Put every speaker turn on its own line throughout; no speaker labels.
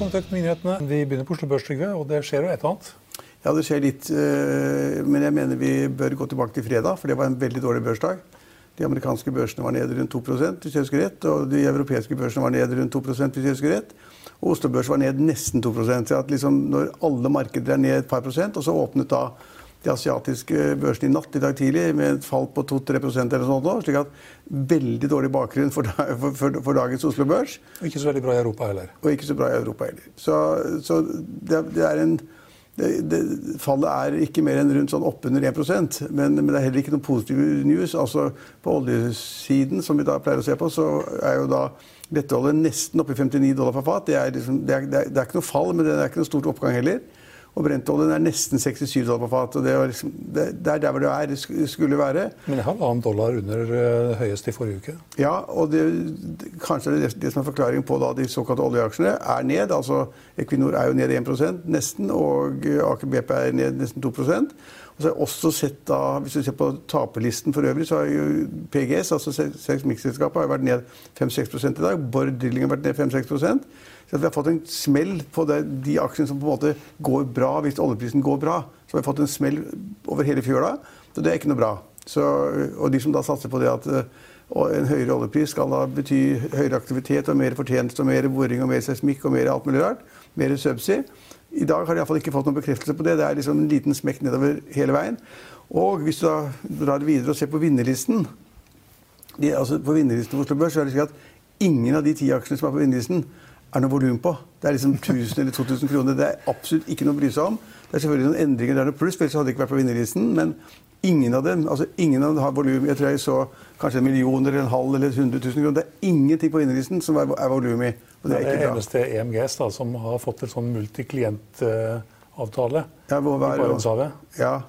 Velkommen til Økonominyhetene. Vi begynner på Oslo Børs, Trygve, og det skjer jo et eller annet.
Ja, det skjer litt. eh, Men jeg mener vi bør gå tilbake til fredag, for det var en veldig dårlig børsdag. De amerikanske børsene var nede rundt 2 hvis jeg husker rett. Og de europeiske børsene var nede rundt 2 hvis jeg husker rett. Og Oslo Børs var ned nesten 2% Så at liksom når alle markeder er ned et par prosent, og så åpnet da de asiatiske børsene i natt i dag tidlig med et fall på 2-3% eller sånt nå, slik at veldig dårlig bakgrunn for, da- for, for, for dagens Oslo Børs.
Og ikke så veldig bra i Europa heller.
Og ikke så bra i Europa heller. Så, så det, det er en det, det, Fallet er ikke mer enn rundt sånn oppunder 1 men, men det er heller ikke noe positive news. Altså På oljesiden, som vi da pleier å se på, så er jo da lettolje nesten oppe i 59 dollar per fat. Det er, liksom, det, er, det, er, det er ikke noe fall, men det er ikke noe stort oppgang heller. Og brentoljen er nesten 67 dollar på fat. og Det, liksom, det, det er der hvor det er, skulle være.
Men halvannen dollar under eh, høyest i forrige uke.
Ja, og det, kanskje det, det som er forklaringen på da de såkalte oljeaksjene er ned. altså Equinor er jo ned 1 nesten, og Aker BP er ned nesten 2% og så har jeg også sett da, Hvis du ser på taperlisten for øvrig, så har jo PGS, altså seismikkselskapet, vært ned 5-6 i dag. Borr Drilling har vært ned 5-6 Så vi har fått en smell på det, de aksjene som på en måte går bra hvis oljeprisen går bra. Så vi har fått en smell over hele fjøla, så det er ikke noe bra. Så, og de som da satser på det at eh, en høyere oljepris skal da bety høyere aktivitet og mer fortjeneste og mer boring og mer seismikk og mer alt mulig rart. Mer subsea. I dag har de iallfall ikke fått noen bekreftelse på det. Det er liksom en liten smekk nedover hele veien. Og hvis du da drar videre og ser på vinnerlisten de, altså På vinnerlisten for Oslo Børs så er det slik at ingen av de ti aksjene som er på vinnerlisten, er noe volum på. Det er liksom 1000 eller 2000 kroner. Det er absolutt ikke noe å bry seg om. Det er selvfølgelig noen endringer der, noe pluss, for ellers hadde det ikke vært på vinnerlisten. Men ingen av dem altså ingen av dem har volum. Jeg tror jeg så kanskje en million eller en halv eller 100 000 kroner. Det er ingenting på vinnerlisten som er, er volum i. Og det
Det
er
er
ikke bra.
eneste EMGS da, som har fått en sånn multiklientavtale
Ja, hvor
i
var-
Barentshavet
Ja.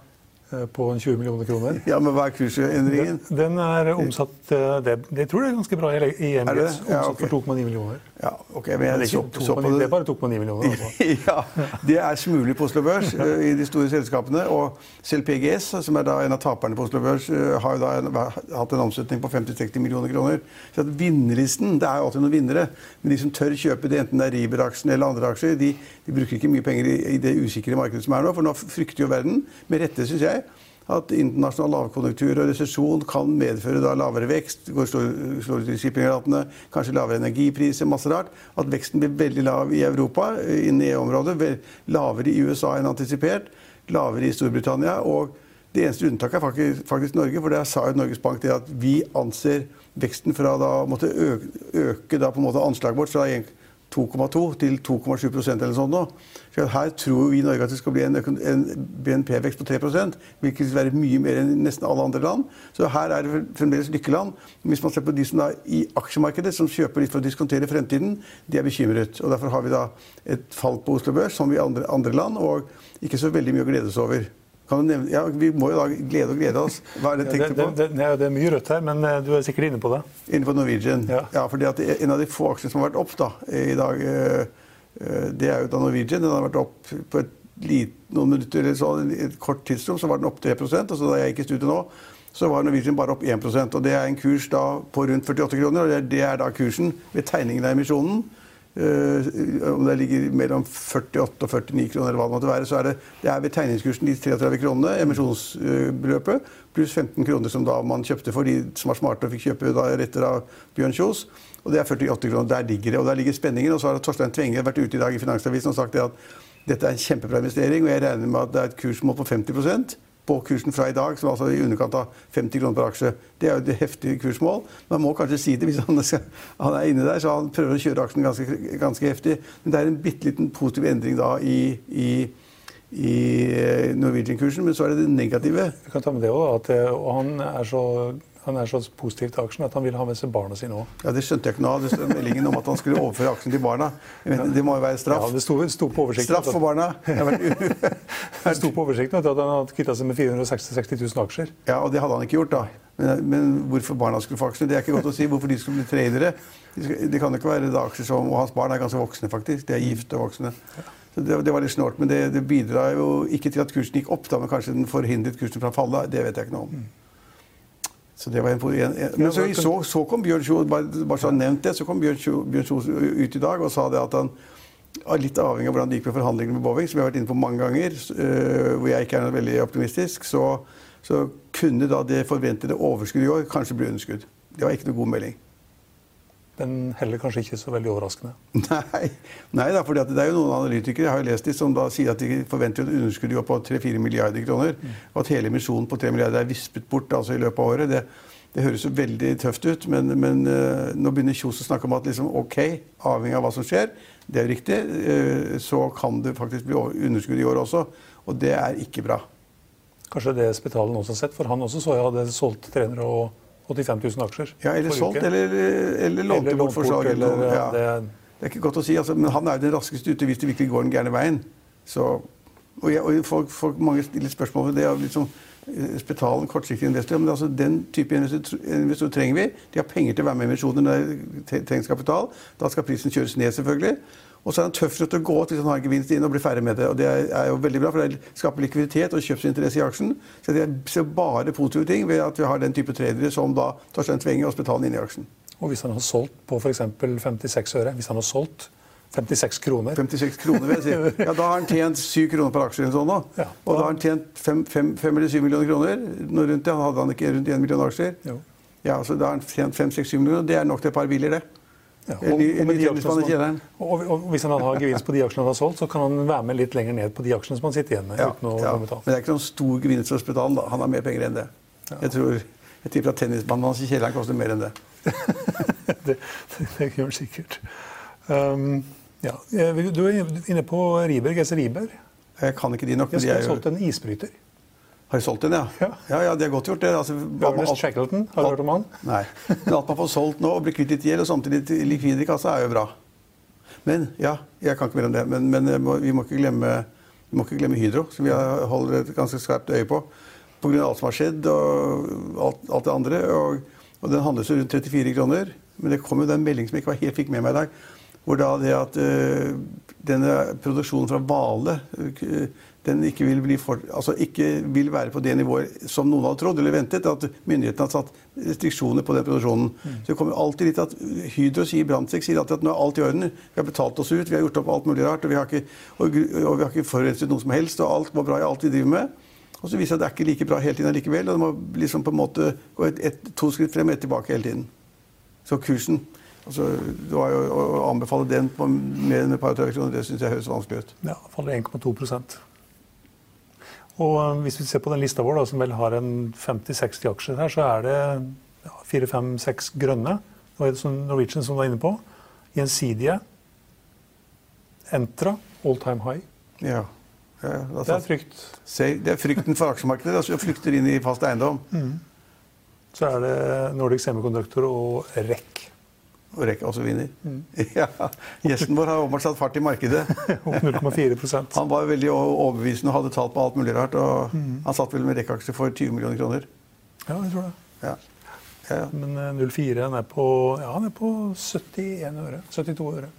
Eh, på 20 millioner kroner.
ja, men hva er kursendringen?
Den, den er omsatt eh, det, det tror jeg er ganske bra i EMGS.
det? Ja,
Omsatt for 2,9 millioner.
Ja, ok, men jeg så,
ikke
så på
2,9, det er bare 2,9 millioner. Altså.
ja, det er smulig på Oslo Børs eh, i de store selskapene. Og selv PGS, som er da en av taperne på Oslo Børs, har jo da en, hatt en omsetning på 50-60 millioner kroner. Så at vinnerlisten Det er jo alltid noen vinnere. Men de som tør kjøpe det, enten det er Riber-aksjen eller andre aksjer, de, de bruker ikke mye penger i, i det usikre markedet som er nå. For nå frykter jo verden, med rette, syns jeg, at internasjonal lavkonjunktur og resesjon kan medføre lavere vekst, går slår, ut i shippingratene, kanskje lavere energipriser, masse rart. At veksten blir veldig lav i Europa, eh, innen EU-området, lavere i USA enn antisipert, lavere i Storbritannia. og det eneste unntaket er faktisk, faktisk Norge, for der sa jo Norges Bank det at vi anser veksten fra da måtte øke, øke da på en måte anslaget vårt fra 2,2 til 2,7% eller sånn nå. Så her tror vi i Norge at det skal bli en, en BNP-vekst på 3 hvilket vil være mye mer enn nesten alle andre land. Så her er det fremdeles lykkeland. Hvis man ser på de som er i aksjemarkedet som kjøper litt for å diskontere fremtiden, de er bekymret. Og Derfor har vi da et fall på Oslo Børs, som i andre, andre land, og ikke så veldig mye å glede seg over. Du nevne, ja, vi må jo da glede og glede oss. Hva er det tenkte
det,
på?
det, det, det er mye rødt her, men eh, du er sikkert inne på det.
Inne på Norwegian.
Ja.
Ja. fordi at En av de få aksjene som har vært opp da, i dag, eh, eh, det er jo da Norwegian. Den har vært opp på et lit, noen minutter eller i et kort tidsrom, så var den opp 3 og så Da jeg gikk i studio nå, så var Norwegian bare opp 1% og Det er en kurs da på rundt 48 kroner. og Det det er da kursen ved tegningen av emisjonen. Eh, om det ligger mellom 48 og 49 kroner, eller hva det måtte være, så er det, det er ved tegningskursen de 33 kronene, emisjonsbeløpet, pluss 15 kroner som da man kjøpte for de som var smarte og fikk kjøpe da retter av Bjørn Kjos. Og det er 48 kroner. Der ligger det. Og der ligger spenningen. Og så har Torstein Tvenge vært ute i dag i Finansavisen og sagt at dette er en kjempebra investering, og jeg regner med at det er et kursmål på 50 på kursen fra i dag, som altså i underkant av 50 kroner per aksje. Det er jo et heftig kursmål. Man må kanskje si det hvis han, han er inne der, så han prøver å kjøre aksjen ganske, ganske heftig. Men det er en bitte liten positiv endring da i, i, i eh, Norwegian-kursen, men så er det det negative.
Vi kan ta med det også, at han er så han er så positiv til aksjen at han vil ha med seg barna sine òg.
Ja, Det skjønte jeg ikke noe av. Det stod meldingen om at han skulle overføre aksjen til barna. Men det må jo være straff.
Ja, det sto, sto på oversikten.
Straff for barna. Det
sto på oversikten at han hadde kvitta seg med 460 000 aksjer.
Ja, og det hadde han ikke gjort, da. Men, men hvorfor barna skulle få aksjene, det er ikke godt å si. Hvorfor de skulle bli tradere. De det kan jo ikke være da aksjer som Og hans barn er ganske voksne, faktisk. De er gifte og voksne. Så det, det var litt snålt. Men det, det bidrar jo ikke til at kursen gikk opp, da, men kanskje den forhindret kursen fra å falle. Det vet jeg ikke noe om. Så det var en, en, en, men så, så, så kom Bjørn Kjos bare, bare så han nevnt det, så kom Bjørn Kjos, ut i dag og sa det at han litt avhengig av hvordan det gikk med forhandlingene med Boeing, som jeg har vært inne på mange ganger, øh, hvor jeg ikke er veldig optimistisk, så, så kunne da det forventede overskuddet i år kanskje bli underskudd. Det var ikke noe god melding.
Men heller kanskje ikke så veldig overraskende.
Nei, nei da, for det er jo noen analytikere jeg har jo lest de, som da sier at de forventer et underskudd på 3-4 milliarder kroner. Og at hele emisjonen på 3 milliarder er vispet bort altså, i løpet av året. Det, det høres jo veldig tøft ut, men, men uh, nå begynner Kjos å snakke om at liksom, ok, avhengig av hva som skjer, det er riktig, uh, så kan det faktisk bli underskudd i år også. Og det er ikke bra.
Kanskje det Spetalen også har sett, for han også så jeg hadde solgt 385 000 aksjer.
Ja, eller solgt, eller, eller lånt bort for salg. Ja.
det,
Det er ikke godt å si, altså, men han er jo den raskeste ute hvis det virkelig går den gærne veien. Så, og jeg, og folk, folk, mange stiller spørsmål ved det. Liksom, Spetalen, kortsiktige investorer. Men altså, den type investor- investorer trenger vi. De har penger til å være med i emisjoner når det tre- trengs kapital. Da skal prisen kjøres ned, selvfølgelig. Og så er han tøff til å gå hvis han har en gevinst inn og blir ferdig med det. Og det er, er jo veldig bra, for det skaper likviditet og kjøpsinteresse i aksjen. Så jeg ser bare positive ting ved at vi har den type tradere som da Torstein Tvenge og Spetalen inn i aksjen.
og hvis han har solgt på f.eks. 56 øre, hvis han har solgt 56 kroner
56 kroner, vil jeg si. Ja, Da har han tjent 7 kroner per aksje. eller sånn nå.
Ja,
Og
da-
da har han tjent 5 eller 7 millioner kroner. Når rundt det. Hadde han ikke rundt 1 million aksjer.
Jo.
Ja, så da har han tjent 5-6-7 millioner. Det er nok til et par biler, det.
Ja, og, og hvis han har gevinst på de aksjene han har solgt, så kan han være med litt lenger ned på de aksjene som han sitter igjen med.
Ja,
uten å
ja. Men det er ikke noen stor gevinst for Spetalen. da. Han har mer penger enn det. Jeg tror, jeg tipper at tennisbanen hans i kjelleren koster mer enn det.
det, det gjør han sikkert. Um, ja. eh, Du er inne på Riber, GC Riberg.
Jeg kan ikke de nok.
Jeg skulle solgt en isbryter.
Har de solgt den, ja?
Ja.
Ja, ja, det er godt gjort, det. Altså,
Ernest Shackleton, har du hørt om han?
Nei. Men at man får solgt nå og blir kvitt litt gjeld og samtidig likvid i kassa, er jo bra. Men ja, jeg kan ikke mer om det. Men, men eh, vi, må ikke glemme, vi må ikke glemme Hydro, som vi holder et ganske skarpt øye på. Pga. alt som har skjedd og alt, alt det andre. Og, og den handles rundt 34 kroner. Men det kom jo den melding som jeg ikke var helt fikk med meg i dag. Hvor da det at eh, denne produksjonen fra Vale eh, den ikke vil, bli for, altså ikke vil være på det nivået som noen hadde trodd eller ventet. At myndighetene har satt restriksjoner på den produksjonen. Så det kommer alltid litt at Hydro sier Brandtzæg sier alltid at nå er alt i orden. Vi har betalt oss ut, vi har gjort opp alt mulig rart, og vi har ikke, og, og vi har ikke forurenset noe som helst. Og alt går bra i alt vi driver med. Og så viser det at det er ikke like bra hele tiden likevel. Og det må liksom på en måte gå et, et, to skritt frem og ett tilbake hele tiden. Så kursen altså, det var jo Å anbefale den på mer enn et par 30 kroner, det syns jeg høres vanskelig ut.
Ja, faller 1,2 Og eh, hvis vi ser på den lista vår, da, som vel har en 50-60 aksjer her, så er det ja, 4-5-6 grønne. Det var det som Norwegian som var inne på. Gjensidige. Entra. All time high.
Ja. Ja, ja,
Det
altså,
er frykt.
se, det er frykten for aksjemarkedet. Altså, flykter inn i fast eiendom.
Så er det Nordic Semiconductor og REC.
Og Reka også vinner. Ja, Gjesten vår har åpenbart satt fart i markedet.
Opp 0,4%
Han var veldig overbevisende og hadde tall på alt mulig rart. Og han satt vel med rekkeaksjer for 20 millioner kroner.
Ja, jeg tror det.
Ja. Ja.
Men eh, 04 han er på, ja, han er på 71 øre. 72 øre.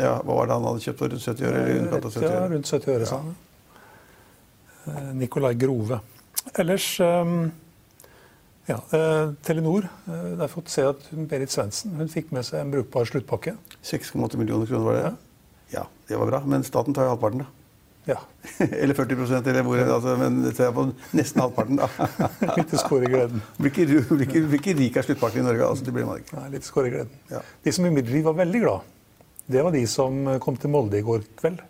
ja, Hva var det han hadde kjøpt for? Rundt 70 øre? Eller i underkant av 70
Ja, rundt 70 øre, sa han. Eh, Nikolai Grove. Ellers eh, ja, eh, Telenor. eh, har fått se at hun, Berit Svendsen hun fikk med seg en brukbar sluttpakke.
6,8 millioner kroner var det? Ja, ja, det var bra. Men staten tar jo halvparten, da.
Ja,
eller 40% eller hvor, altså, men det tar jeg på nesten halvparten, da.
Litt skår i gleden.
Blir ikke, blir ikke, blir ikke rik av sluttpakken i Norge. altså det blir man ikke.
Nei, litt skår i gleden.
Ja.
De som imidlertid var veldig glad, det var de som kom til Molde i går kveld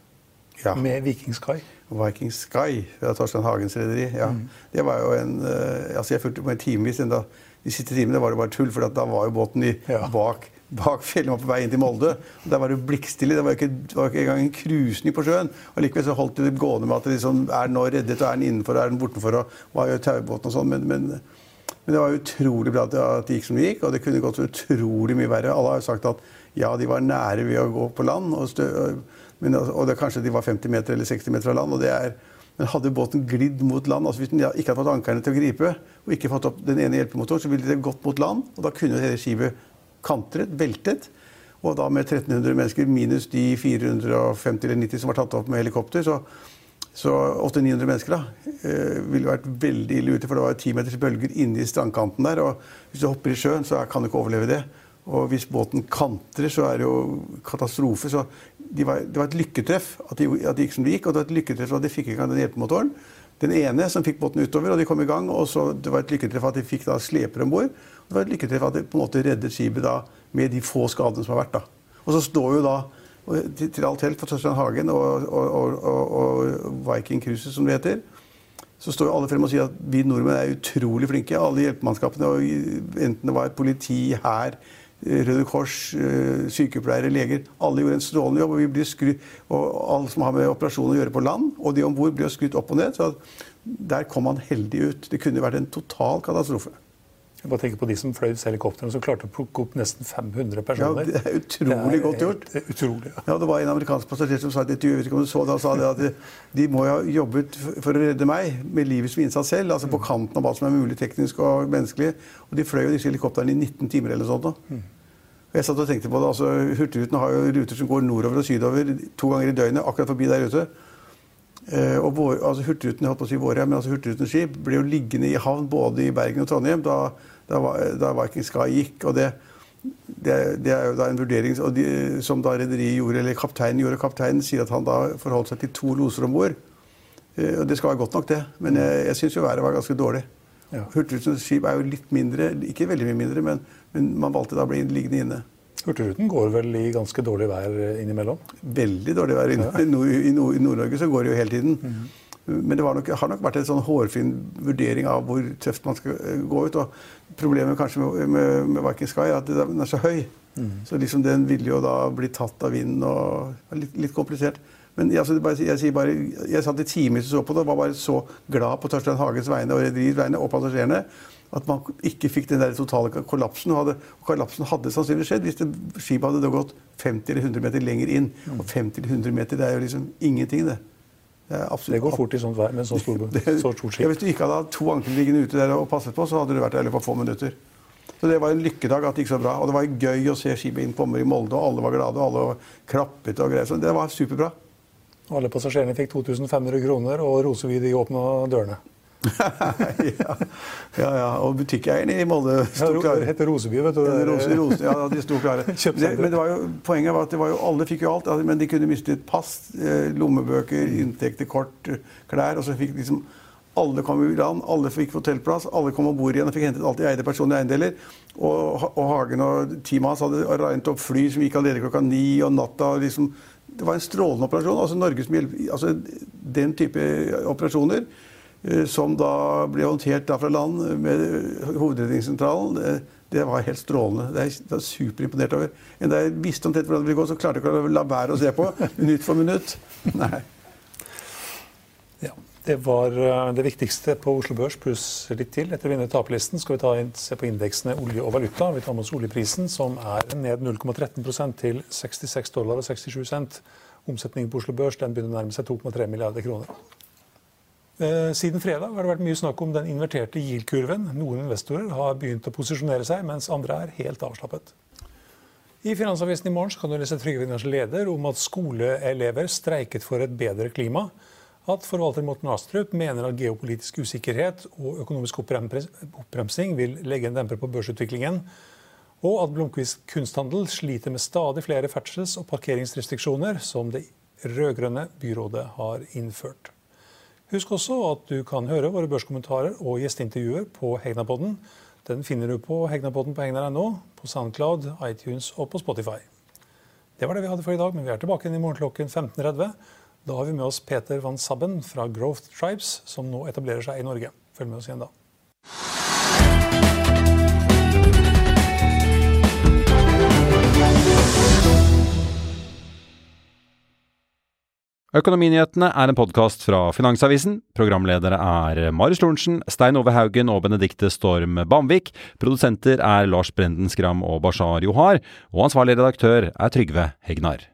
Ja.
med Viking Sky.
Viking Sky fra Torstein Hagens rederi. Ja.
Mm.
Det var jo en eh, Altså, jeg fulgte med timevis. De siste timene var det bare tull, for da var jo båten i,
Ja.
bak, bak fjellet på vei inn til Molde. Og Der var det blikkstille. Det var ikke, var ikke engang en krusning på sjøen. Og likevel så holdt det gående med at det liksom, er den nå reddet, og er den innenfor, og er den bortenfor, og hva gjør taubåten og sånn. Men, men, men det var utrolig bra at det, gikk som det gikk, og det kunne gått utrolig mye verre. Alle har jo sagt at ja, de var nære ved å gå på land, og, stø, men, og det, kanskje de var 50 meter eller 60 meter fra land. og det er men hadde båten glidd mot land, altså hvis den ikke hadde fått ankerne til å gripe, og ikke fått opp den ene hjelpemotoren, så ville det gått mot land, og da kunne hele skipet kantret, veltet. Og da med 1300 mennesker minus de 450 eller 90 som var tatt opp med helikopter, så, så 800-900 mennesker da, eh, ville vært veldig ille ute, for det var 10 meters bølger inni strandkanten der, og hvis du hopper i sjøen, så kan du ikke overleve det. Og hvis båten kantrer, så er det jo katastrofe. Så de var, det var et lykketreff at, de, det gikk som det gikk, og det var et lykketreff at de fikk i gang den hjelpemotoren. Den ene som fikk båten utover, og de kom i gang. Og så det var et lykketreff at de fikk da sleper om bord. Det var et lykketreff at de på en måte reddet skipet da med de få skadene som har vært. da. Og så står jo da til, til alt helt for Torstein Hagen og, og, og, og, Viking Cruises, som det heter, så står jo alle frem og sier at vi nordmenn er utrolig flinke. Alle hjelpemannskapene, enten det var politi, hær, Røde Kors, eh, sykepleiere, leger. Alle gjorde en strålende jobb. Og vi ble skrytt, og alle som har med operasjoner å gjøre på land, og de om bord, ble skrytt opp og ned. Så der kom han heldig ut. Det kunne vært en total katastrofe.
Jeg bare tenker på de som fløy disse helikoptrene, som klarte å plukke opp nesten 500 personer.
Ja, det er utrolig godt gjort.
Det er utrolig, ja.
Ja, Det var en amerikansk passasjer som sa det, jeg vet ikke om du så det, han sa det at de, de må jo ha jobbet for- å redde meg med livet som innsats selv. altså På kanten av hva som er mulig teknisk og menneskelig. Og de fløy jo disse helikoptrene i 19 timer eller sånt. da. Og jeg satt og tenkte på det, altså Hurtigruten har jo ruter som går nordover og sydover to ganger i døgnet, akkurat forbi der ute. Eh, og vår, altså Hurtigruten holdt på å si våre, men altså Hurtigrutens skip ble jo liggende i havn både i Bergen og Trondheim da, da, da Viking Sky gikk. og det, det, det er jo da en vurdering de, som da rederiet gjorde, eller kapteinen gjorde. Kapteinen sier at han da forholdt seg til to loser om bord. Eh, og det skal være godt nok, det. Men jeg, jeg syns jo været var ganske dårlig.
Ja.
Hurtigrutens skip er jo litt mindre, ikke veldig mye mindre, men, men man valgte da å bli liggende inne.
Hurtigruten går vel i ganske dårlig vær eh, innimellom?
Veldig dårlig vær. I, i Nord- i Nord- i Nord-Norge så går det jo hele tiden. Men det var nok, har nok vært en sånn hårfin vurdering av hvor tøft man skal eh, gå ut. Og problemet kanskje med, med, med Viking Sky er at den er så høy. Så liksom den ville jo da bli tatt av vinden og litt, litt komplisert. Men jeg, altså, jeg, jeg, bare, jeg satt i timevis og så på det og var bare så glad på Torstein Hagens vegne og rederiets vegne og passasjerene at man ikke fikk den der totale kollapsen. Og, hadde, og kollapsen hadde sannsynligvis skjedd hvis det, skipet hadde gått 50 eller 100 meter lenger inn. Og 50 eller 100 meter, det er jo liksom ingenting, det. Det,
Det går fort i sånt vær med så stor,
det,
så stort
ja, hvis du ikke hadde hatt to anker liggende ute der og passet på, så hadde du vært der i løpet av få minutter. Så det var en lykkedag at det gikk så bra. Og det var gøy å se skipet inn på i Molde, og alle var glade, og alle klappet og greier. Så det var superbra.
Alle passasjerene fikk 2500 kroner, og Roseby de åpna dørene.
ja, ja, ja. Og butikkeierne i Molde sto klare.
det heter Roseby, vet du.
Ja, rose, rose, ja, de sto klare. Det, men det var jo, poenget var at det var jo, alle fikk jo alt, men de kunne mistet pass, eh, lommebøker, inntekter, kort, klær. Og så fikk liksom alle kom i land, alle fikk hotellplass, alle kom om bord igjen og fikk hentet alt de eide personlige eiendeler. Og, og Hagen og teamet hans hadde regnet opp fly som gikk allerede klokka ni og natta. og liksom, Det var en strålende operasjon. altså Norges, altså Den type operasjoner eh, som da ble håndtert da fra land med Hovedredningssentralen, det, det var helt strålende. Det er jeg superimponert over. Enda jeg visste omtrent hvordan det ville gå, så klarte jeg ikke å la være å se på minutt for minutt. Nei.
Det var eh, det viktigste på Oslo Børs, pluss litt til. Etter vinner-taperlisten skal vi inn, se på indeksene olje og valuta. Vi tar med oss oljeprisen, som er ned 0,13 til 66 dollar og 67 cent. Omsetningen på Oslo Børs den begynner å nærme seg 2,3 milliarder kroner. Eh, Siden fredag har det vært mye snakk om den inverterte yield-kurven. Noen investorer har begynt å posisjonere seg, mens andre er helt avslappet. I Finansavisen i morgen kan du lese Trygve Vinners leder om at skoleelever streiket for et bedre klima. At forvalter Morten Astrup mener at geopolitisk usikkerhet og økonomisk oppbremsing vil legge en demper på børsutviklingen. Og at Blomkvist kunsthandel sliter med stadig flere ferdsels- og parkeringsrestriksjoner som det rød-grønne byrådet har innført. Husk også at du kan høre våre børskommentarer og gjesteintervjuer på Hegnapodden. Den finner du på Hegnapodden på hegnar.no, på Soundcloud, iTunes og på Spotify. Det var det vi hadde for i dag, men vi er tilbake igjen i morgen klokken 15.30. Da har vi med oss Peter van Sabben fra Growth Tribes, som nå etablerer seg i Norge. Følg med oss igjen da.
Økonominyhetene er en podkast fra Finansavisen. Programledere er Marius Lorentzen, Stein Ove Haugen og Benedikte Storm Bamvik. Produsenter er Lars Brenden Skram og Bashar Johar. Og ansvarlig redaktør er Trygve Hegnar.